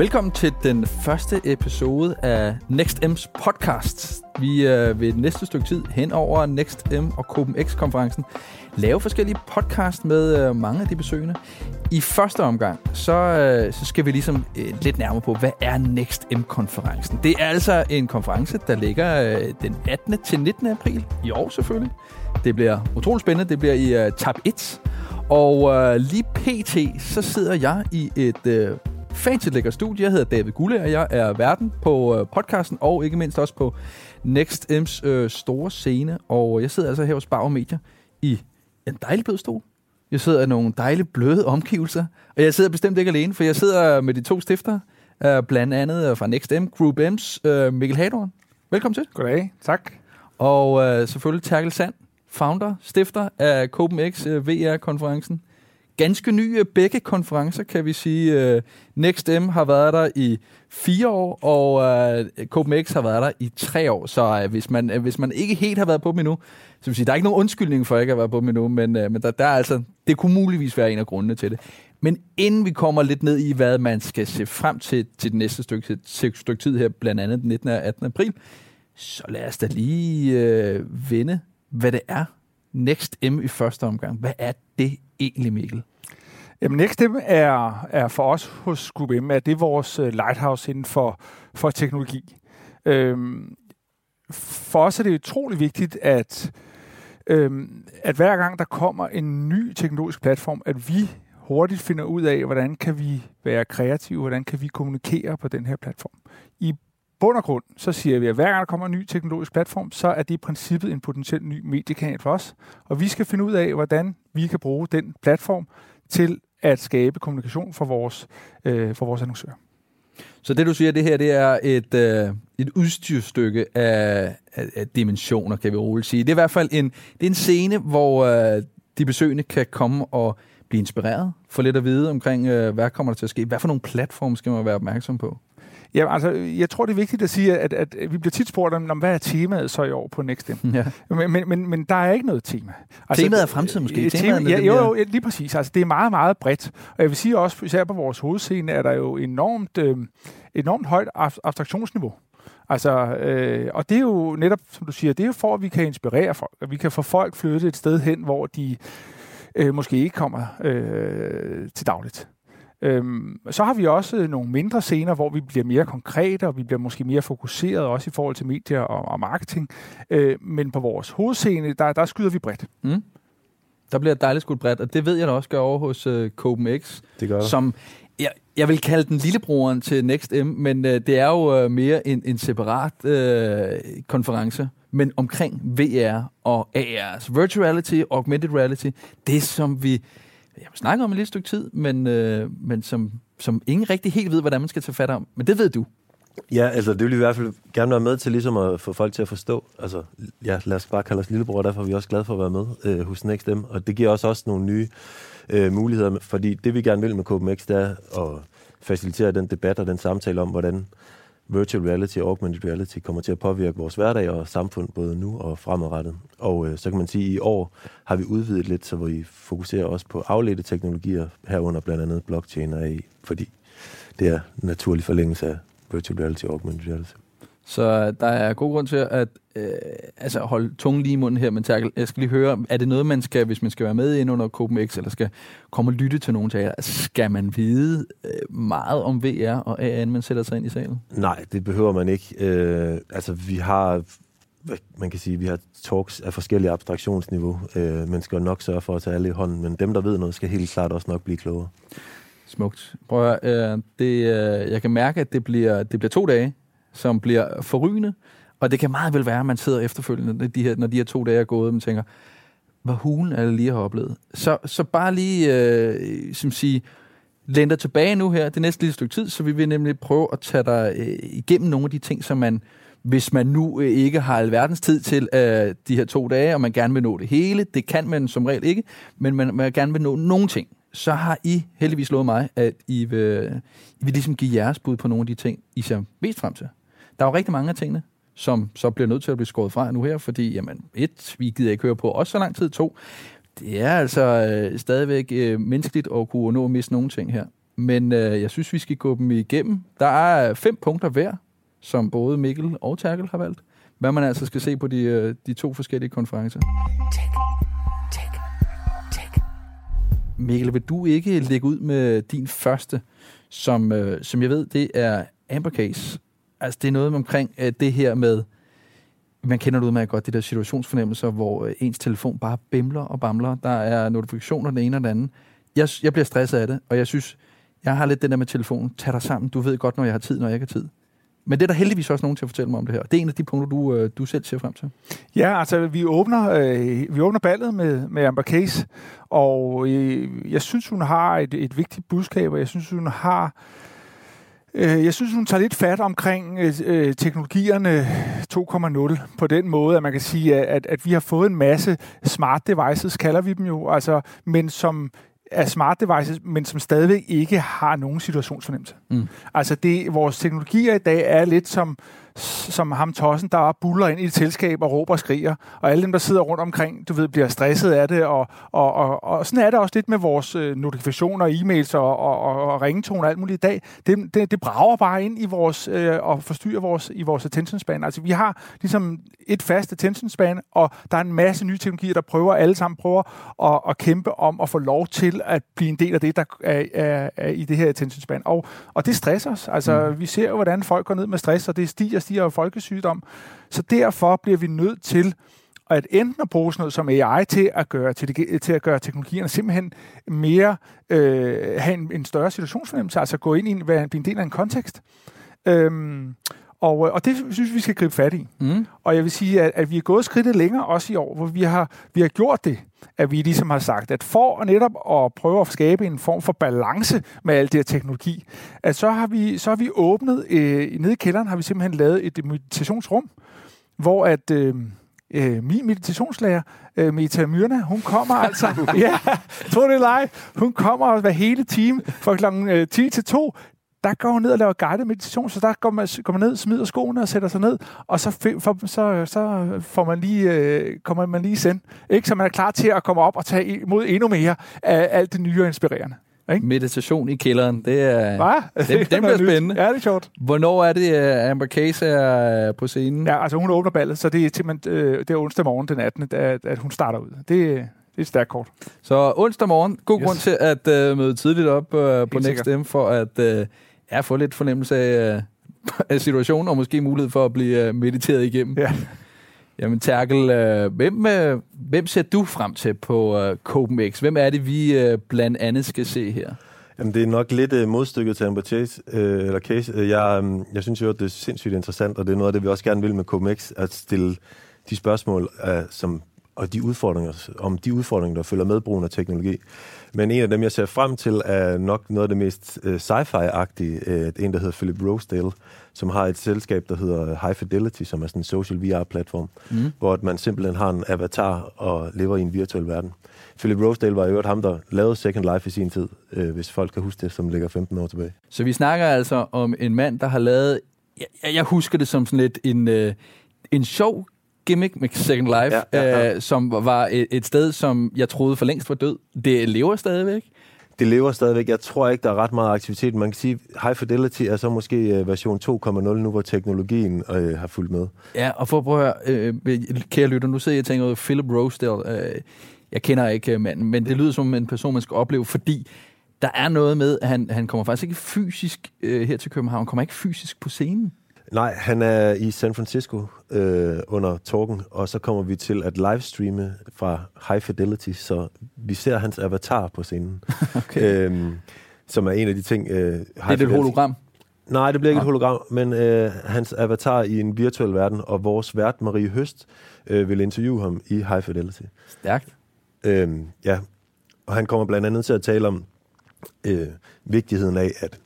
Velkommen til den første episode af NextM's podcast. Vi øh, ved næste stykke tid hen over NextM og CopenX-konferencen lave forskellige podcast med øh, mange af de besøgende. I første omgang, så, øh, så skal vi ligesom øh, lidt nærmere på, hvad er NextM-konferencen? Det er altså en konference, der ligger øh, den 18. til 19. april i år selvfølgelig. Det bliver utroligt spændende. Det bliver i øh, Tab 1. Og øh, lige pt. så sidder jeg i et øh, fancy lækker studie. Jeg hedder David Gulle, og jeg er verden på øh, podcasten, og ikke mindst også på NextM's øh, store scene. Og jeg sidder altså her hos Bauer Media i en dejlig blød stol. Jeg sidder i nogle dejlige bløde omgivelser, og jeg sidder bestemt ikke alene, for jeg sidder med de to stifter, øh, blandt andet fra NextM, Group M's, øh, Mikkel Hadorn. Velkommen til. Goddag, tak. Og øh, selvfølgelig Terkel Sand, founder, stifter af CopenX øh, VR-konferencen ganske nye øh, begge konferencer, kan vi sige. Øh, NextM har været der i fire år, og øh, uh, CopenX har været der i tre år. Så uh, hvis, man, uh, hvis man ikke helt har været på dem endnu, så vil sige, der er ikke nogen undskyldning for at ikke at være på dem endnu, men, uh, men der, der er altså, det kunne muligvis være en af grundene til det. Men inden vi kommer lidt ned i, hvad man skal se frem til til det næste stykke, stykke tid her, blandt andet den 19. og 18. april, så lad os da lige øh, vende, hvad det er Next M i første omgang. Hvad er det egentlig, Mikkel? Jamen, NextM er, er for os hos Group M, er det vores øh, lighthouse inden for, for teknologi. Øhm, for os er det utrolig vigtigt, at, øhm, at hver gang der kommer en ny teknologisk platform, at vi hurtigt finder ud af, hvordan kan vi være kreative, hvordan kan vi kommunikere på den her platform. I bund og grund, så siger vi, at hver gang der kommer en ny teknologisk platform, så er det i princippet en potentiel ny mediekanal for os. Og vi skal finde ud af, hvordan vi kan bruge den platform til at skabe kommunikation for vores, øh, for vores annoncører. Så det du siger, det her det er et, øh, et udstyrstykke af, af, af dimensioner, kan vi roligt sige. Det er i hvert fald en, det er en scene, hvor øh, de besøgende kan komme og blive inspireret, få lidt at vide omkring, øh, hvad kommer der til at ske. Hvad for nogle platforme skal man være opmærksom på? Ja, altså, jeg tror, det er vigtigt at sige, at, at, vi bliver tit spurgt om, hvad er temaet så i år på NextM? Ja. Men, men, men, men der er ikke noget tema. Altså, temaet er fremtiden måske? Tema, ja, jo, jo, lige præcis. Altså, det er meget, meget bredt. Og jeg vil sige også, især på vores hovedscene, er der jo enormt, øh, enormt højt abstraktionsniveau. Altså, øh, og det er jo netop, som du siger, det er jo for, at vi kan inspirere folk, at vi kan få folk flyttet et sted hen, hvor de øh, måske ikke kommer øh, til dagligt. Øhm, så har vi også nogle mindre scener, hvor vi bliver mere konkrete, og vi bliver måske mere fokuseret også i forhold til medier og, og marketing. Øh, men på vores hovedscene, der, der skyder vi bredt. Mm. Der bliver dejligt skudt bredt, og det ved jeg da også gør over hos uh, CopenX, det gør som jeg, jeg vil kalde den lillebroren til NextM, men uh, det er jo uh, mere en, en separat uh, konference, men omkring VR og AR, altså virtual reality, augmented reality, det som vi jeg har snakket om et lille stykke tid, men, øh, men som, som ingen rigtig helt ved, hvordan man skal tage fat om. Men det ved du. Ja, altså det vil vi i hvert fald gerne være med til ligesom at få folk til at forstå. Altså, ja, lad os bare kalde os lillebror, derfor er vi også glade for at være med øh, hos NextM. Og det giver os også nogle nye øh, muligheder, fordi det vi gerne vil med KBMX, det er at facilitere den debat og den samtale om, hvordan virtual reality og augmented reality kommer til at påvirke vores hverdag og samfund både nu og fremadrettet. Og øh, så kan man sige, at i år har vi udvidet lidt, så vi fokuserer også på afledte teknologier, herunder blandt andet blockchain og AI, fordi det er naturlig forlængelse af virtual reality og augmented reality. Så der er god grund til at øh, altså holde tungen lige i munden her, men Terkel, jeg skal lige høre, er det noget, man skal, hvis man skal være med ind under CopenX, eller skal komme og lytte til nogen taler, skal man vide øh, meget om VR og AR, man sætter sig ind i salen? Nej, det behøver man ikke. Øh, altså, vi har man kan sige, vi har talks af forskellige abstraktionsniveau. Øh, man skal nok sørge for at tage alle i hånden, men dem, der ved noget, skal helt klart også nok blive klogere. Smukt. Prøv at, øh, det, øh, jeg kan mærke, at det bliver, det bliver to dage, som bliver forrygende, og det kan meget vel være, at man sidder efterfølgende, de her, når de her to dage er gået, og tænker, hvad hulen er det lige har oplevet? Så, så bare lige, øh, som sige, lænd tilbage nu her, det næste lille stykke tid, så vi vil nemlig prøve at tage dig øh, igennem nogle af de ting, som man, hvis man nu øh, ikke har alverdens tid til øh, de her to dage, og man gerne vil nå det hele, det kan man som regel ikke, men man, man gerne vil nå nogle ting, så har I heldigvis lovet mig, at I vil, øh, I vil ligesom give jeres bud på nogle af de ting, I ser mest frem til. Der er jo rigtig mange af tingene, som så bliver nødt til at blive skåret fra nu her, fordi, jamen, et, vi gider ikke høre på også så lang tid, to, Det er altså øh, stadigvæk øh, menneskeligt at kunne nå at miste nogle ting her. Men øh, jeg synes, vi skal gå dem igennem. Der er fem punkter hver, som både Mikkel og Terkel har valgt. Hvad man altså skal se på de, øh, de to forskellige konferencer. Mikkel, vil du ikke lægge ud med din første, som, øh, som jeg ved, det er Amber Case. Altså, det er noget omkring øh, det her med, man kender det udmærket godt, de der situationsfornemmelser, hvor øh, ens telefon bare bimler og bamler. Der er notifikationer den ene og den anden. Jeg, jeg bliver stresset af det, og jeg synes, jeg har lidt den der med telefonen. Tag dig sammen. Du ved godt, når jeg har tid, når jeg ikke har tid. Men det er der heldigvis også nogen til at fortælle mig om det her. Det er en af de punkter, du, øh, du selv ser frem til. Ja, altså vi åbner, øh, vi åbner ballet med, med Amber Case, og øh, jeg synes, hun har et, et vigtigt budskab, og jeg synes, hun har jeg synes, hun tager lidt fat omkring øh, øh teknologierne 2.0 på den måde, at man kan sige, at, at vi har fået en masse smart devices, kalder vi dem jo, altså, men som er smart devices, men som stadigvæk ikke har nogen situationsfornemmelse. Mm. Altså det, vores teknologier i dag er lidt som som ham tossen, der buller ind i et selskab og råber og skriger, og alle dem, der sidder rundt omkring, du ved, bliver stresset af det, og, og, og, og sådan er det også lidt med vores øh, notifikationer, e-mails og, og, og, og ringetone og alt muligt i dag. Det, det, det brager bare ind i vores, øh, og forstyrrer vores, i vores attention span. Altså vi har ligesom et fast attention span, og der er en masse nye teknologier, der prøver, alle sammen prøver at, at kæmpe om at få lov til at blive en del af det, der er, er, er i det her attention span. Og, og det stresser os. Altså mm. vi ser jo, hvordan folk går ned med stress, og det stiger stiger af folkesygdom. Så derfor bliver vi nødt til at enten at bruge sådan noget som AI til at gøre, til, til at gøre teknologierne simpelthen mere, øh, have en, en større situationsfornemmelse, altså gå ind i en, være en del af en kontekst. Øhm, og, og det synes vi skal gribe fat i. Mm. Og jeg vil sige, at, at vi er gået skridtet længere også i år, hvor vi har, vi har gjort det, at vi ligesom har sagt, at for netop at prøve at skabe en form for balance med al det her teknologi, at så har vi, så har vi åbnet, øh, nede i kælderen har vi simpelthen lavet et meditationsrum, hvor at... Øh, øh, min meditationslærer, øh, Meta Myrna, hun kommer altså, ja, tro det live, hun kommer hver hele time fra kl. 10 til 2 der går hun ned og laver guided meditation, så der går man, går man ned, smider skoene og sætter sig ned, og så, for, så, så får man lige, øh, kommer man lige send. Ikke? Så man er klar til at komme op og tage imod endnu mere af alt det nye og inspirerende. Ikke? Meditation i kælderen, det er... Hvad? Det, det bliver spændende. Ja, det er sjovt. Hvornår er det, at Amber Case er på scenen? Ja, altså hun åbner ballet, så det er, til, øh, det er onsdag morgen den 18., at, at hun starter ud. Det, det er stærkt kort. Så onsdag morgen, god yes. grund til at uh, møde tidligt op uh, på Next M for at uh, ja, få lidt fornemmelse af, øh, af situationen, og måske mulighed for at blive øh, mediteret igennem. Ja. Jamen, Terkel, øh, hvem, hvem ser du frem til på CopenX? Hvem er det, vi blandt andet skal se her? Jamen, det er nok lidt øh, modstykket til Amber Chase, øh, eller Case. Jeg, øh, jeg synes jo, at det er sindssygt interessant, og det er noget af det, vi også gerne vil med CopenX, at stille de spørgsmål, øh, som, og de udfordringer, om de udfordringer, der følger med brugen af teknologi. Men en af dem, jeg ser frem til, er nok noget af det mest uh, sci-fi-agtige. Uh, en, der hedder Philip Rosedale, som har et selskab, der hedder High Fidelity, som er sådan en social VR-platform, mm. hvor man simpelthen har en avatar og lever i en virtuel verden. Philip Rosedale var jo ham, der lavede Second Life i sin tid, uh, hvis folk kan huske det, som ligger 15 år tilbage. Så vi snakker altså om en mand, der har lavet... Jeg, jeg husker det som sådan lidt en, uh, en sjov gimmick med Second Life, ja, ja, ja. Øh, som var et, et sted, som jeg troede for længst var død. Det lever stadigvæk. Det lever stadigvæk. Jeg tror ikke, der er ret meget aktivitet. Man kan sige, High Fidelity er så måske øh, version 2.0 nu, hvor teknologien øh, har fulgt med. Ja, og for at prøve at høre, øh, kære lytter, nu sidder jeg og tænker, Philip Rosedale, øh, jeg kender ikke øh, manden, men det lyder som en person, man skal opleve, fordi der er noget med, at han, han kommer faktisk ikke fysisk øh, her til København, han kommer ikke fysisk på scenen. Nej, han er i San Francisco øh, under talken, og så kommer vi til at livestreame fra High Fidelity, så vi ser hans avatar på scenen. okay. øhm, som er en af de ting... Øh, det er det et hologram? Nej, det bliver ikke ja. et hologram, men øh, hans avatar i en virtuel verden, og vores vært Marie Høst øh, vil interviewe ham i High Fidelity. Stærkt. Øhm, ja, og han kommer blandt andet til at tale om øh, vigtigheden af, at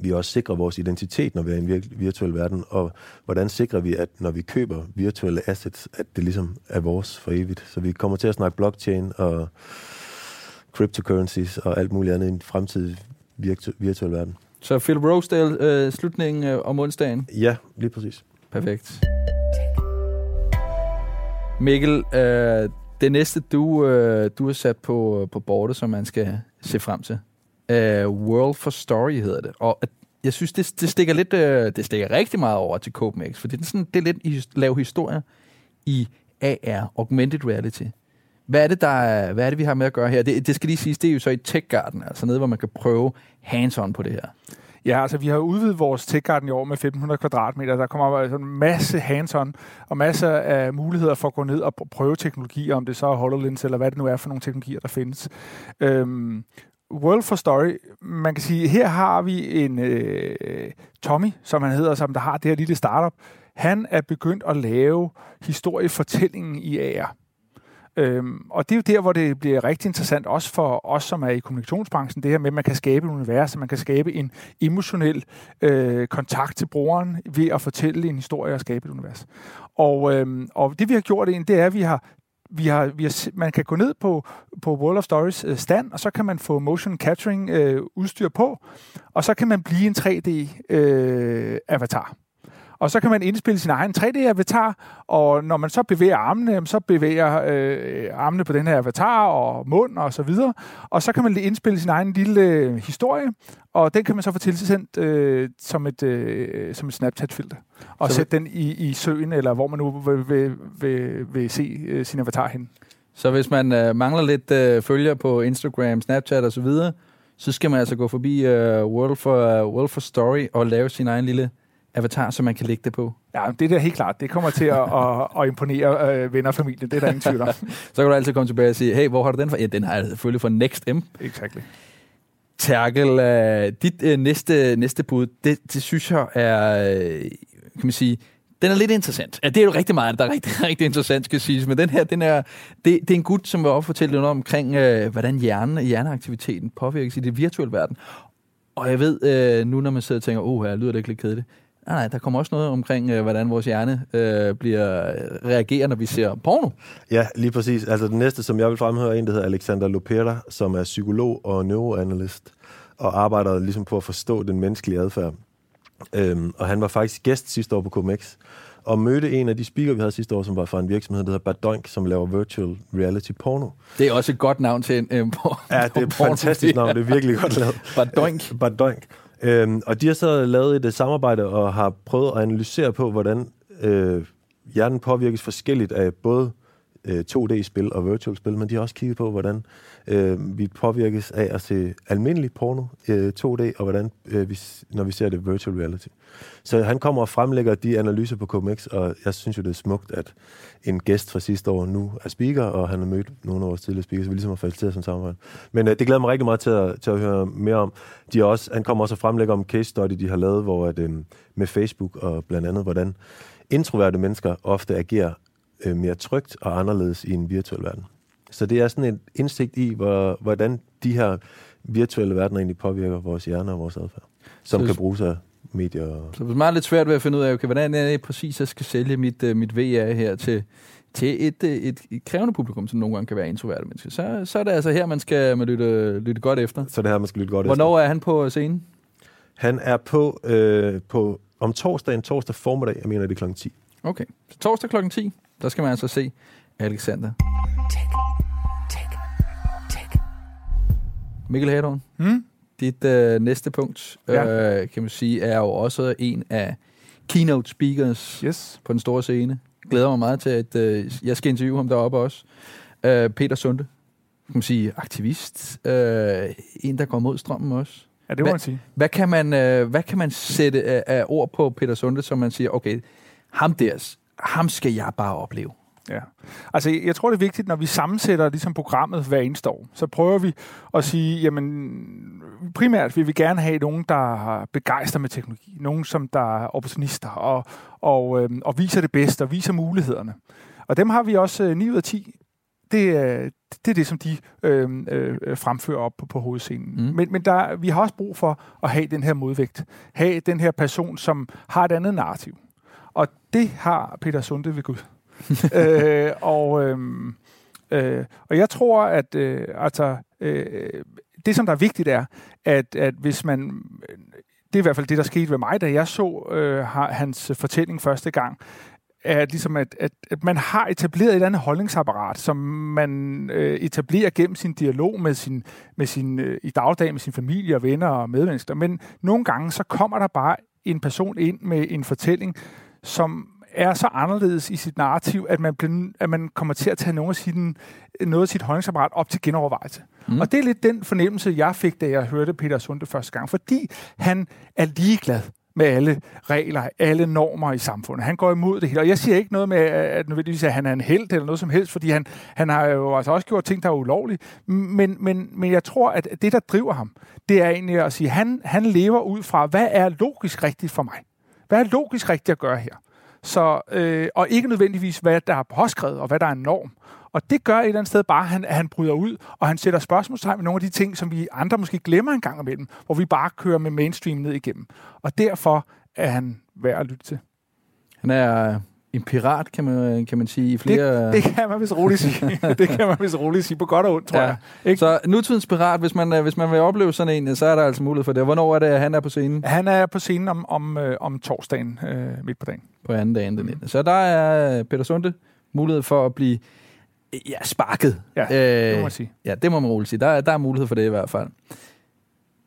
vi også sikrer vores identitet, når vi er i en virtuel verden, og hvordan sikrer vi, at når vi køber virtuelle assets, at det ligesom er vores for evigt. Så vi kommer til at snakke blockchain og cryptocurrencies og alt muligt andet i en fremtidig virtu- virtuel verden. Så Phil Rosedale, øh, slutningen øh, om onsdagen? Ja, lige præcis. Perfekt. Mikkel, øh, Det næste, du, øh, du har sat på, på bordet, som man skal se frem til. Uh, World for Story hedder det. Og jeg synes, det, det, stikker lidt, uh, det stikker rigtig meget over til CopenX, for det er, sådan, det er lidt i, lav historie i AR, Augmented Reality. Hvad er det, der er, hvad er det, vi har med at gøre her? Det, det skal lige siges, det er jo så i Tech Garden, altså nede, hvor man kan prøve hands-on på det her. Ja, altså vi har udvidet vores Tech Garden i år med 1500 kvadratmeter. Der kommer altså en masse hands-on og masser af muligheder for at gå ned og prøve teknologier, om det så er HoloLens eller hvad det nu er for nogle teknologier, der findes. Øhm, World for Story, man kan sige, her har vi en øh, Tommy, som han hedder, som der har det her lille startup. Han er begyndt at lave historiefortællingen i AR. Øhm, og det er jo der, hvor det bliver rigtig interessant, også for os, som er i kommunikationsbranchen, det her med, at man kan skabe et univers, man kan skabe en emotionel øh, kontakt til brugeren ved at fortælle en historie og skabe et univers. Og, øhm, og det vi har gjort, det er, at vi har vi har, vi har, man kan gå ned på, på World of Stories øh, stand, og så kan man få motion capturing øh, udstyr på, og så kan man blive en 3D-avatar. Øh, og så kan man indspille sin egen 3D-avatar, og når man så bevæger armene, så bevæger øh, armene på den her avatar og mund og så videre. Og så kan man indspille sin egen lille øh, historie, og den kan man så få tilsendt øh, som et, øh, som et Snapchat-filter. Og så sætte den i, i søen, eller hvor man nu vil, vil, vil, vil se øh, sin avatar hen. Så hvis man øh, mangler lidt øh, følger på Instagram, Snapchat og så videre, så skal man altså gå forbi øh, World, for, uh, World for Story og lave sin egen lille avatar, som man kan lægge det på? Ja, det er helt klart. Det kommer til at, at, at imponere øh, venner og familie. Det er der ingen tvivl om. så kan du altid komme tilbage og sige, hey, hvor har du den fra? Ja, den har jeg selvfølgelig fra Next M. Exactly. Terkel, uh, dit uh, næste, næste bud, det, det synes jeg er, uh, kan man sige, den er lidt interessant. Ja, det er jo rigtig meget, der er rigtig, rigtig interessant, skal siges. Men den her, den er, det, det er en gut, som vil også fortælle noget omkring, uh, hvordan hjernen, hjerneaktiviteten påvirkes i det virtuelle verden. Og jeg ved, uh, nu når man sidder og tænker, åh, oh, her lyder det ikke lidt kedeligt. Nej, nej, der kommer også noget omkring, øh, hvordan vores hjerne øh, bliver reagerer, når vi ser porno. Ja, lige præcis. Altså den næste, som jeg vil fremhøre, er en, der hedder Alexander Lopera, som er psykolog og neuroanalyst, og arbejder ligesom på at forstå den menneskelige adfærd. Øhm, og han var faktisk gæst sidste år på COMEX, og mødte en af de speaker, vi havde sidste år, som var fra en virksomhed, der hedder Badoink, som laver virtual reality porno. Det er også et godt navn til en øh, på, Ja, det er et fantastisk navn. Det er virkelig godt lavet. Badoink. Badoink. Øhm, og de har så lavet et øh, samarbejde og har prøvet at analysere på, hvordan øh, hjernen påvirkes forskelligt af både øh, øh, 2D-spil og virtual-spil, men de har også kigget på, hvordan øh, vi påvirkes af at se almindelig porno øh, 2D, og hvordan øh, vi, når vi ser det virtual reality. Så han kommer og fremlægger de analyser på COMEX, og jeg synes jo, det er smukt, at en gæst fra sidste år nu er speaker, og han har mødt nogle af vores tidligere speakers, så vi ligesom har faciliteret som samarbejde. Men øh, det glæder mig rigtig meget til at, til at høre mere om. De også, han kommer også og fremlægger om case study, de har lavet, hvor at, øh, med Facebook og blandt andet, hvordan introverte mennesker ofte agerer øh, mere trygt og anderledes i en virtuel verden. Så det er sådan en indsigt i, hvor, hvordan de her virtuelle verdener egentlig påvirker vores hjerne og vores adfærd, som så, kan bruges af medier. Så man er lidt svært ved at finde ud af, okay, hvordan er det præcis, jeg skal sælge mit, uh, mit VR her til, til et, et, et krævende publikum, som nogle gange kan være introverte mennesker, så, så er det altså her, man skal man lytte, lytte godt efter. Så det her, man skal lytte godt Hvornår efter. er han på scenen? Han er på, øh, på om torsdagen, torsdag formiddag, jeg mener det er klokken 10. Okay, så torsdag klokken 10, der skal man altså se Alexander. Tick, tick, tick. Mikkel Hadon, hmm? dit øh, næste punkt, ja. øh, kan man sige, er jo også en af keynote speakers yes. på den store scene. Glæder mig meget til, at øh, jeg skal interviewe ham deroppe også. Øh, Peter Sunde, kan man sige, aktivist. Øh, en, der går mod strømmen også. Ja, det må man sige. Hvad kan man, øh, hvad kan man sætte af, af ord på Peter Sunde, som man siger, okay, ham der, ham skal jeg bare opleve? Ja. Altså, jeg tror, det er vigtigt, når vi sammensætter ligesom programmet hver eneste år, så prøver vi at sige, jamen, primært vil vi gerne have nogen, der har begejstret med teknologi. Nogen, som der er opportunister og, og, øh, og viser det bedste og viser mulighederne. Og dem har vi også øh, 9 ud af 10. Det er, det er det, som de øh, øh, fremfører op på, på hovedscenen. Mm. Men, men der, vi har også brug for at have den her modvægt. Have den her person, som har et andet narrativ. Og det har Peter Sunde ved Gud. øh, og, øh, øh, og jeg tror, at øh, altså, øh, det, som der er vigtigt, er, at, at hvis man... Det er i hvert fald det, der skete ved mig, da jeg så øh, hans fortælling første gang. er ligesom, at, at, at man har etableret et eller andet holdningsapparat, som man øh, etablerer gennem sin dialog med sin, med sin, øh, i dagligdagen med sin familie og venner og medmennesker. Men nogle gange, så kommer der bare en person ind med en fortælling, som er så anderledes i sit narrativ, at man, bliver, at man kommer til at tage noget af, sin, noget af sit holdningsapparat op til genovervejelse. Mm. Og det er lidt den fornemmelse, jeg fik, da jeg hørte Peter Sunde første gang, fordi han er ligeglad med alle regler, alle normer i samfundet. Han går imod det hele. Og jeg siger ikke noget med, at nødvendigvis at han er en held eller noget som helst, fordi han, han har jo altså også gjort ting, der er ulovlige. Men, men, men jeg tror, at det, der driver ham, det er egentlig at sige, at han, han lever ud fra, hvad er logisk rigtigt for mig? Hvad er logisk rigtigt at gøre her? Så, øh, og ikke nødvendigvis, hvad der er påskrevet, og hvad der er en norm. Og det gør et eller andet sted bare, at han, at han bryder ud, og han sætter spørgsmålstegn med nogle af de ting, som vi andre måske glemmer en gang imellem, hvor vi bare kører med mainstream ned igennem. Og derfor er han værd at lytte til. Han er en pirat, kan man, kan man sige, i flere... Det, det kan man vist roligt sige. det kan man vist roligt sige, på godt og ondt, tror ja. jeg. Ikke? Så nutidens pirat, hvis man, hvis man vil opleve sådan en, så er der altså mulighed for det. Hvornår er det, at han er på scenen? Han er på scenen om, om, øh, om torsdagen øh, midt på dagen. På anden dagen, den 19. Så der er Peter Sunde mulighed for at blive ja, sparket. Ja, øh, det må man sige. Ja, det må man roligt sige. Der, der er mulighed for det i hvert fald.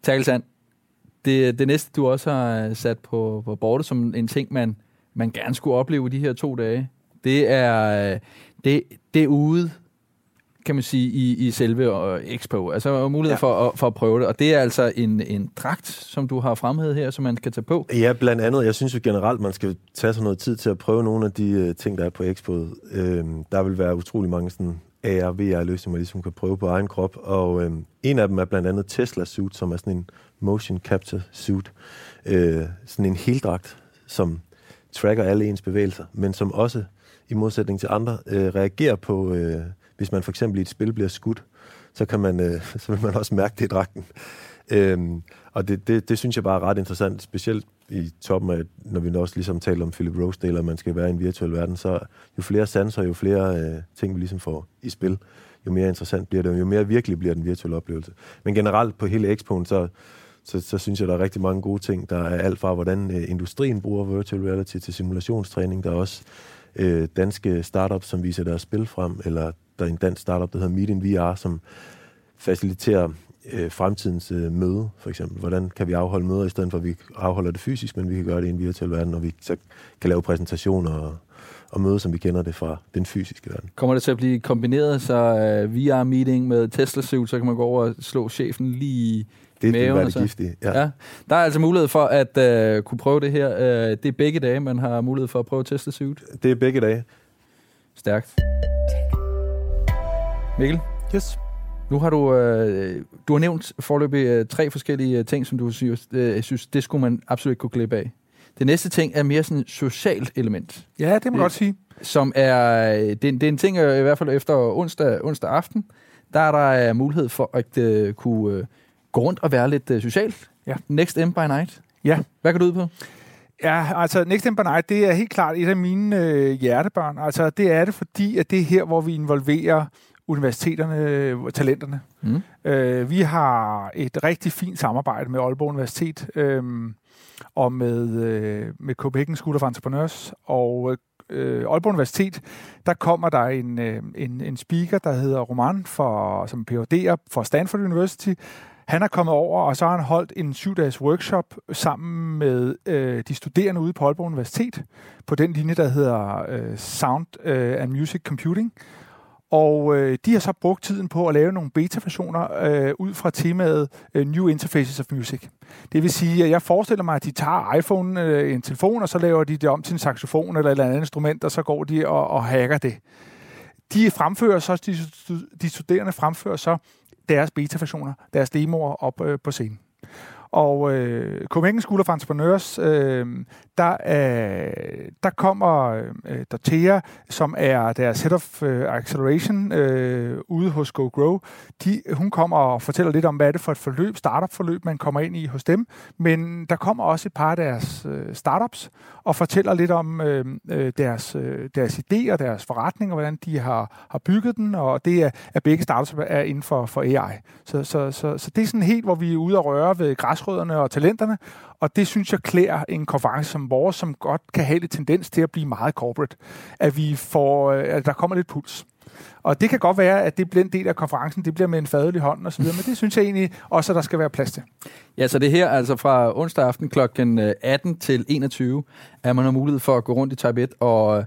Talsand, det, det næste, du også har sat på, på bordet som en ting, man, man gerne skulle opleve de her to dage, det er, det, det er ude kan man sige, i, i selve uh, Expo. Altså mulighed ja. for, at, for at prøve det. Og det er altså en, en dragt, som du har fremhævet her, som man kan tage på. Ja, blandt andet. Jeg synes jo generelt, man skal tage sig noget tid til at prøve nogle af de ting, der er på Expo. Uh, der vil være utrolig mange sådan AR, VR-løsninger, man ligesom kan prøve på egen krop. Og uh, en af dem er blandt andet Tesla Suit, som er sådan en motion capture suit. Uh, sådan en heldragt, som tracker alle ens bevægelser, men som også, i modsætning til andre, øh, reagerer på... øh, hvis man for eksempel i et spil bliver skudt, så, kan man, øh, så vil man også mærke det i dragten. Øhm, og det, det, det synes jeg bare er ret interessant, specielt i toppen af, når vi også ligesom taler om Philip Rosedale, at man skal være i en virtuel verden, så jo flere sanser, jo flere øh, ting vi ligesom får i spil, jo mere interessant bliver det, jo mere virkelig bliver den virtuelle oplevelse. Men generelt på hele Expoen, så, så, så synes jeg, der er rigtig mange gode ting. Der er alt fra, hvordan øh, industrien bruger virtual reality til simulationstræning. Der er også øh, danske startups, som viser deres spil frem, eller der er en dansk startup, der hedder Meet in VR, som faciliterer øh, fremtidens øh, møde, for eksempel. Hvordan kan vi afholde møder, i stedet for at vi afholder det fysisk, men vi kan gøre det i en virtuel verden, og vi så kan lave præsentationer og, og møde, som vi kender det fra den fysiske verden. Kommer det til at blive kombineret, så øh, VR-meeting med Tesla Suit, så kan man gå over og slå chefen lige det vil være det giftige. Ja. ja. Der er altså mulighed for at uh, kunne prøve det her. Uh, det er begge dage, man har mulighed for at prøve Tesla Suit. Det er begge dage. Stærkt. Mikkel? Yes. Nu har du, øh, du har nævnt forløbig øh, tre forskellige øh, ting, som du synes, øh, synes, det skulle man absolut ikke kunne klippe af. Det næste ting er mere sådan et socialt element. Ja, det må man godt sige. Som er, øh, det, det er en ting, øh, i hvert fald efter onsdag, onsdag aften, der er der mulighed for at uh, kunne gå rundt og være lidt uh, socialt. Ja. Next M by Night. Ja. Hvad kan du ud på? Ja, altså Next M by Night, det er helt klart et af mine øh, hjertebørn. Altså det er det, fordi at det er her, hvor vi involverer universiteterne, talenterne. Mm. Øh, vi har et rigtig fint samarbejde med Aalborg Universitet øh, og med, øh, med Copenhagen School of Entrepreneurs. Og øh, Aalborg Universitet, der kommer der en, øh, en, en speaker, der hedder Roman, for, som Ph.D.'er for Stanford University. Han er kommet over, og så har han holdt en syv-dages workshop sammen med øh, de studerende ude på Aalborg Universitet på den linje, der hedder øh, Sound øh, and Music Computing. Og øh, de har så brugt tiden på at lave nogle beta-versioner øh, ud fra temaet øh, New Interfaces of Music. Det vil sige, at jeg forestiller mig, at de tager iPhone, øh, en telefon, og så laver de det om til en saxofon eller et eller andet instrument, og så går de og, og hacker det. De fremfører så, de, de studerende fremfører så deres beta-versioner, deres demoer op øh, på scenen. Og øh, Copenhagen School of Entrepreneurs, øh, der, øh, der kommer øh, Dortea, som er deres Head of øh, Acceleration øh, ude hos GoGrow. De, hun kommer og fortæller lidt om, hvad er det for et forløb, startup-forløb, man kommer ind i hos dem. Men der kommer også et par af deres øh, startups og fortæller lidt om øh, øh deres, øh, deres idéer, deres forretninger, hvordan de har, har bygget den, og det er, at begge startups er inden for, for AI. Så, så, så, så det er sådan helt, hvor vi er ude og røre ved græs græsrødderne og talenterne, og det synes jeg klæder en konference som vores, som godt kan have lidt tendens til at blive meget corporate. At vi får, øh, at der kommer lidt puls. Og det kan godt være, at det bliver en del af konferencen, det bliver med en fadelig hånd og så videre, men det synes jeg egentlig også, at der skal være plads til. Ja, så det her altså fra onsdag aften kl. 18 øh, til 21, at man har mulighed for at gå rundt i Type 1, og øh,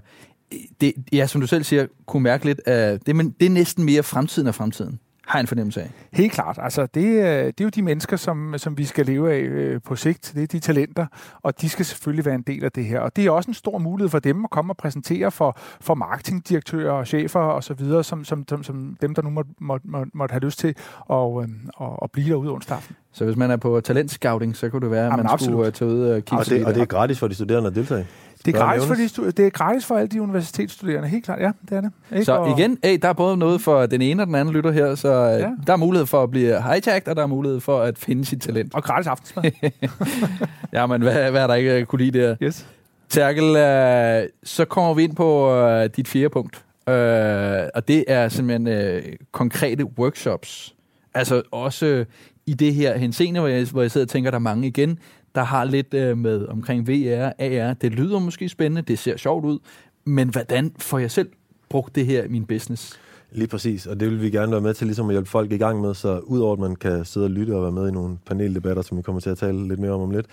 det, ja, som du selv siger, kunne mærke lidt at det, men det er næsten mere fremtiden af fremtiden har en fornemmelse af. Helt klart. Altså, det, det er jo de mennesker, som, som vi skal leve af øh, på sigt. Det er de talenter, og de skal selvfølgelig være en del af det her. Og det er også en stor mulighed for dem at komme og præsentere for, for marketingdirektører og chefer og så videre, som, som, som, som dem, der nu måtte, måtte, måtte, måtte have lyst til at, øh, at, at blive derude onsdag aften. Så hvis man er på talentscouting, så kunne det være, at Jamen, man absolut. skulle tage ud og kigge Og det, og det er gratis for de studerende at deltage. Det er, gratis for de, det er gratis for alle de universitetsstuderende, helt klart. Ja, det er det. Ikke? Så Og- igen, hey, der er både noget for den ene og den anden lytter her, så ja. Ja. der er mulighed for at blive hijacked, og der er mulighed for at finde sit talent. Og gratis aftensmad. Ja, men hvad, hvad er der ikke øh, kunne lide der? yes. Terkel, øh, så kommer vi ind på øh, dit fjerde punkt, øh, og det er simpelthen øh, konkrete workshops. Altså også øh, i det her henseende, hvor jeg, hvor jeg sidder og tænker, der er mange igen, der har lidt øh, med omkring VR, AR. Det lyder måske spændende, det ser sjovt ud, men hvordan får jeg selv brugt det her i min business? Lige præcis, og det vil vi gerne være med til ligesom at hjælpe folk i gang med, så udover at man kan sidde og lytte og være med i nogle paneldebatter, som vi kommer til at tale lidt mere om om lidt,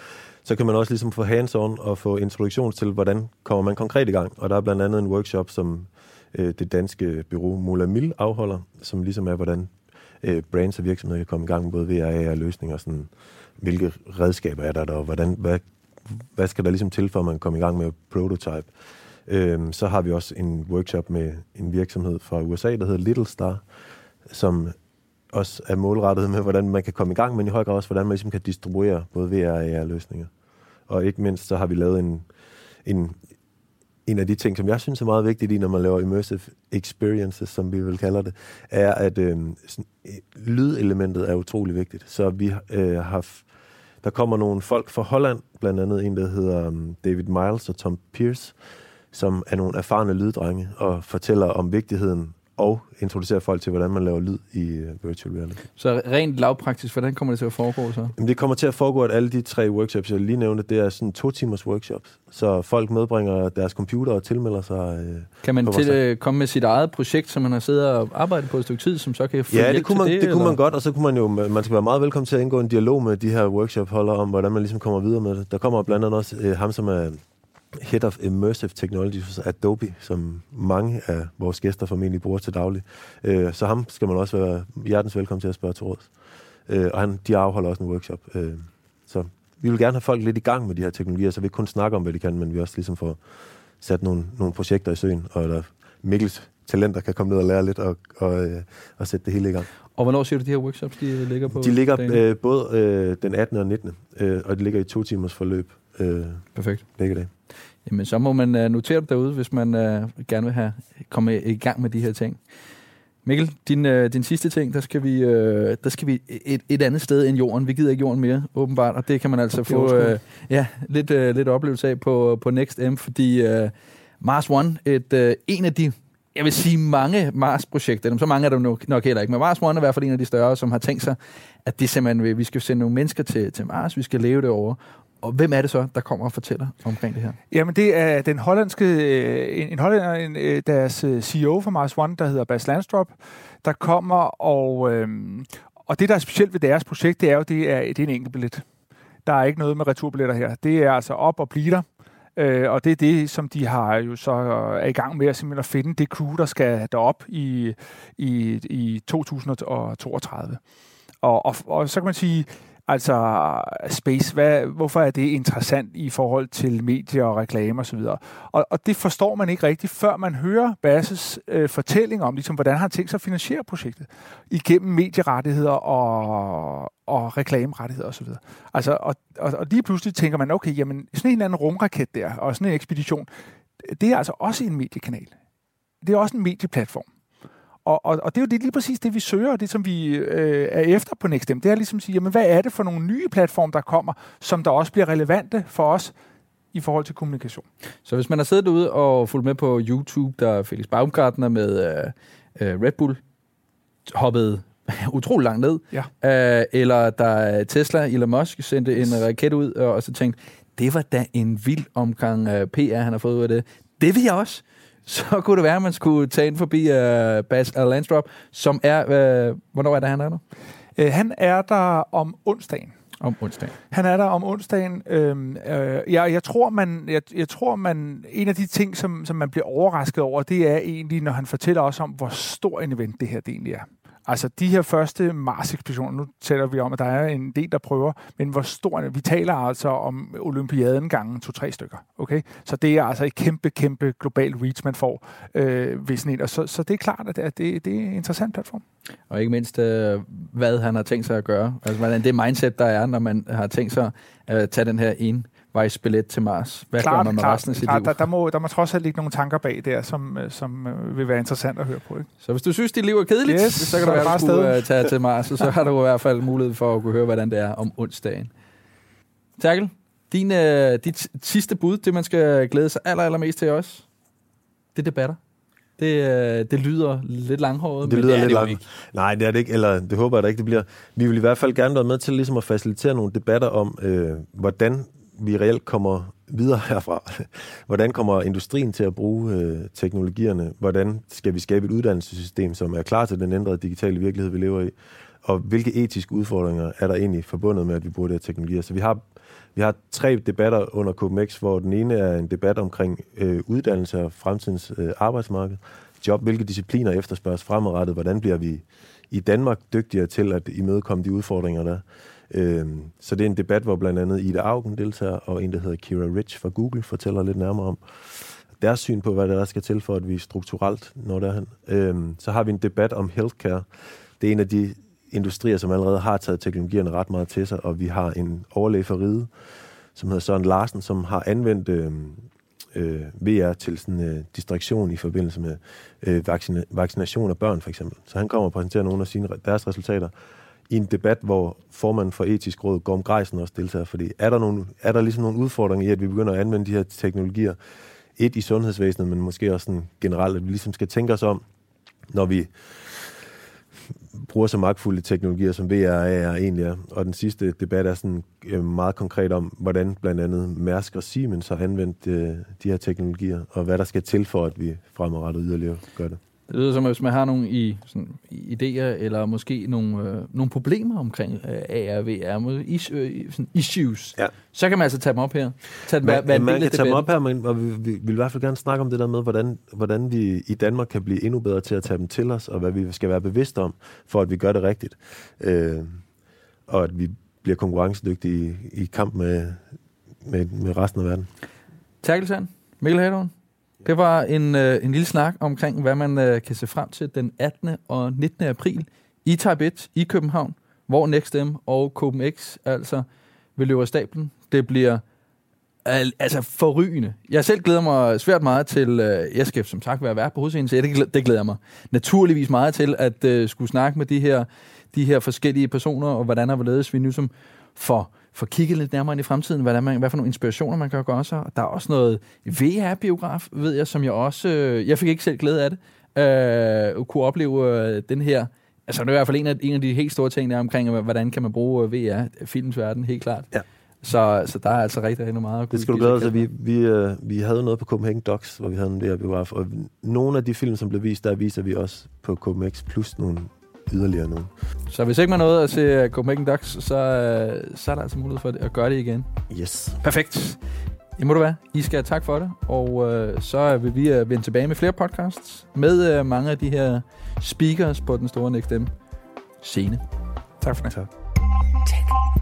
så kan man også ligesom få hands-on og få introduktion til, hvordan kommer man konkret i gang. Og der er blandt andet en workshop, som øh, det danske bureau Mola Mil afholder, som ligesom er, hvordan øh, brands og virksomheder kan komme i gang med både VR og løsninger, og sådan, hvilke redskaber er der der, og hvordan, hvad, hvad skal der ligesom til, for at man kommer i gang med prototype. Øhm, så har vi også en workshop med en virksomhed fra USA, der hedder Little Star, som også er målrettet med, hvordan man kan komme i gang, men i høj grad også, hvordan man ligesom kan distribuere både VR og AR-løsninger. Og ikke mindst, så har vi lavet en, en, en af de ting, som jeg synes er meget vigtigt i, når man laver immersive experiences, som vi vil kalde det, er, at øhm, øh, sådan, lydelementet er utrolig vigtigt. Så vi øh, har... Der kommer nogle folk fra Holland, blandt andet en, der hedder um, David Miles og Tom Pierce, som er nogle erfarne lyddrenge og fortæller om vigtigheden og introducerer folk til, hvordan man laver lyd i uh, virtual reality. Så rent lavpraktisk, hvordan kommer det til at foregå så? Jamen, det kommer til at foregå, at alle de tre workshops, jeg lige nævnte, det er sådan to timers workshops. Så folk medbringer deres computer og tilmelder sig. Øh. Kan man til, øh, komme med sit eget projekt, som man har siddet og arbejdet på et stykke tid, som så kan få Ja, det kunne, man, det, det kunne man godt, og så kunne man jo, man skal være meget velkommen til at indgå en dialog med de her workshop-holdere om, hvordan man ligesom kommer videre med det. Der kommer blandt andet også øh, ham, som er Head of Immersive Technology hos Adobe, som mange af vores gæster formentlig bruger til daglig. Øh, så ham skal man også være hjertens velkommen til at spørge til råds. Øh, og han, de afholder også en workshop. Øh, så vi vil gerne have folk lidt i gang med de her teknologier, så vi ikke kun snakker om, hvad de kan, men vi også ligesom får sat nogle, nogle projekter i søen, og der Mikkels talenter kan komme ned og lære lidt og, og, øh, og sætte det hele i gang. Og hvornår siger du, de her workshops, de ligger på? De ligger dagen? øh, både øh, den 18. og 19. Øh, og de ligger i to timers forløb øh, Perfekt. begge dage. Jamen, så må man uh, notere det derude, hvis man uh, gerne vil have komme i gang med de her ting. Mikkel, din, uh, din sidste ting, der skal vi, uh, der skal vi et, et andet sted end jorden. Vi gider ikke jorden mere, åbenbart, og det kan man altså få uh, ja, lidt, uh, lidt oplevelse af på, på Next M, fordi uh, Mars One, et, uh, en af de, jeg vil sige mange Mars-projekter, så mange er der nok, nok heller ikke, men Mars One er i hvert fald en af de større, som har tænkt sig, at det simpelthen, vi skal sende nogle mennesker til, til Mars, vi skal leve det over. Og hvem er det så, der kommer og fortæller omkring det her? Jamen, det er den hollandske, øh, en, en hollænder, en, øh, deres øh, CEO for Mars One, der hedder Bas Landstrup, der kommer, og, øhm, og det, der er specielt ved deres projekt, det er jo, det er, det er en enkelt billet. Der er ikke noget med returbilletter her. Det er altså op og blive der. Øh, og det er det, som de har jo så er i gang med at simpelthen at finde det crew, der skal derop i, i, i 2032. Og, og, og så kan man sige, altså space, hvad, hvorfor er det interessant i forhold til medier og reklame osv.? Og, og det forstår man ikke rigtigt, før man hører Basses øh, fortælling om, ligesom, hvordan han har tænkt sig at finansiere projektet igennem medierettigheder og, og reklamerettigheder osv. Altså, og, og, og lige pludselig tænker man, okay, jamen sådan en eller anden rumraket der, og sådan en ekspedition, det er altså også en mediekanal. Det er også en medieplatform. Og, og, og det er jo det, lige præcis det, vi søger, og det, som vi øh, er efter på NextM. Det er ligesom at sige, jamen, hvad er det for nogle nye platforme, der kommer, som der også bliver relevante for os i forhold til kommunikation. Så hvis man har siddet derude og fulgt med på YouTube, der er Felix Baumgartner med øh, øh, Red Bull hoppet utrolig langt ned. Ja. Øh, eller da Tesla, Elon Musk, sendte en raket ud, og, og så tænkte, det var da en vild omgang uh, PR, han har fået ud af det. Det vil jeg også. Så kunne det være, at man skulle tage ind forbi uh, Bas Landstrop, som er... Uh, hvornår er det, han er nu? Øh, han er der om onsdagen. Om onsdagen. Han er der om onsdagen. Øhm, øh, jeg, jeg, tror, man, jeg, jeg tror, man en af de ting, som, som man bliver overrasket over, det er egentlig, når han fortæller os om, hvor stor en event det her det egentlig er. Altså de her første Mars-ekspeditioner, nu taler vi om, at der er en del, der prøver, men hvor stor Vi taler altså om olympiaden gangen to-tre stykker. Okay? Så det er altså et kæmpe, kæmpe global reach, man får øh, ved sådan en. Og så, så det er klart, at det, det, det er en interessant platform. Og ikke mindst, øh, hvad han har tænkt sig at gøre. Altså, hvordan det mindset, der er, når man har tænkt sig at øh, tage den her ene vejsbillet til Mars. Hvad klart, gør man med klart, resten af sit klart, liv? Der, der, må, der må trods alt ligge nogle tanker bag der, som, øh, som øh, vil være interessant at høre på. Ikke? Så hvis du synes, dit liv er kedeligt, Yes, så kan så du være, bare at du skulle tage til Mars, og så har du i hvert fald mulighed for at kunne høre, hvordan det er om onsdagen. Terkel, din, øh, dit sidste bud, det man skal glæde sig aller, allermest til også, det er debatter. Det, øh, det lyder lidt langhåret, Det men lyder det er lidt det jo langt. ikke. Nej, det er det ikke, eller det håber jeg da ikke, det bliver. Vi vil i hvert fald gerne være med til ligesom at facilitere nogle debatter om, øh, hvordan vi reelt kommer videre herfra. Hvordan kommer industrien til at bruge øh, teknologierne? Hvordan skal vi skabe et uddannelsessystem, som er klar til den ændrede digitale virkelighed, vi lever i? Og hvilke etiske udfordringer er der egentlig forbundet med, at vi bruger de her teknologier? Så vi har, vi har tre debatter under KMX, hvor den ene er en debat omkring øh, uddannelse og fremtidens øh, arbejdsmarked. Job, hvilke discipliner efterspørges fremadrettet? Hvordan bliver vi i Danmark dygtigere til at imødekomme de udfordringer, der er? Øhm, så det er en debat, hvor blandt andet Ida Augen deltager, og en, der hedder Kira Rich fra Google, fortæller lidt nærmere om deres syn på, hvad der skal til for, at vi strukturelt når derhen. Øhm, så har vi en debat om healthcare. Det er en af de industrier, som allerede har taget teknologierne ret meget til sig, og vi har en overlæge for ride, som hedder Søren Larsen, som har anvendt øhm, øh, øh, VR til sådan øh, distraktion i forbindelse med øh, vaccina- vaccination af børn, for eksempel. Så han kommer og præsenterer nogle af sine, deres resultater i en debat, hvor formanden for etisk råd, Gorm Greisen, også deltager. Fordi er der, nogle, er der ligesom nogle udfordringer i, at vi begynder at anvende de her teknologier, et i sundhedsvæsenet, men måske også sådan generelt, at vi ligesom skal tænke os om, når vi bruger så magtfulde teknologier, som VR er egentlig er. Og den sidste debat er sådan øh, meget konkret om, hvordan blandt andet Mærsk og Siemens har anvendt øh, de her teknologier, og hvad der skal til for, at vi fremadrettet yderligere gør det. Det lyder som, at hvis man har nogle i, sådan, idéer, eller måske nogle, øh, nogle problemer omkring øh, AR, VR, må- is, øh, sådan issues, Ja. så kan man altså tage dem op her. Tage dem, Man, man af kan tage dem op her, men og vi, vi vil i hvert fald gerne snakke om det der med, hvordan, hvordan vi i Danmark kan blive endnu bedre til at tage dem til os, og hvad vi skal være bevidste om, for at vi gør det rigtigt. Øh, og at vi bliver konkurrencedygtige i, i kamp med, med, med resten af verden. Terkelsand, Mikkel Hadon. Det var en, øh, en lille snak omkring, hvad man øh, kan se frem til den 18. og 19. april i Type 1 i København, hvor NextM og CopenX altså vil løbe af stablen. Det bliver al, altså forrygende. Jeg selv glæder mig svært meget til, øh, jeg skal som sagt være vært på hovedscenen, så det, glæder, det glæder mig naturligvis meget til, at øh, skulle snakke med de her, de her forskellige personer, og hvordan og hvorledes vi nu som for får kigget lidt nærmere ind i fremtiden, hvad, man, hvad for nogle inspirationer man kan gøre sig. Der er også noget VR-biograf, ved jeg, som jeg også, øh, jeg fik ikke selv glæde af det, øh, kunne opleve øh, den her, altså det er i hvert fald en af, en af de helt store ting, der er omkring, hvordan kan man bruge øh, VR, filmens verden, helt klart. Ja. Så, så der er altså rigtig, rigtig meget at Det skal du glæde dig til. Vi, vi, øh, vi havde noget på Copenhagen Docs, hvor vi havde en VR-biograf, og nogle af de film, som blev vist, der viser vi også på CopenX, plus nogle yderligere nogle. Så hvis ikke man nåede at se uh, Copenhagen Ducks, så, uh, så er der altså mulighed for at gøre det igen. Yes. Perfekt. Det må du være. I skal have tak for det. Og uh, så vil vi uh, vende tilbage med flere podcasts med uh, mange af de her speakers på den store NextM scene. Tak for det. Tak.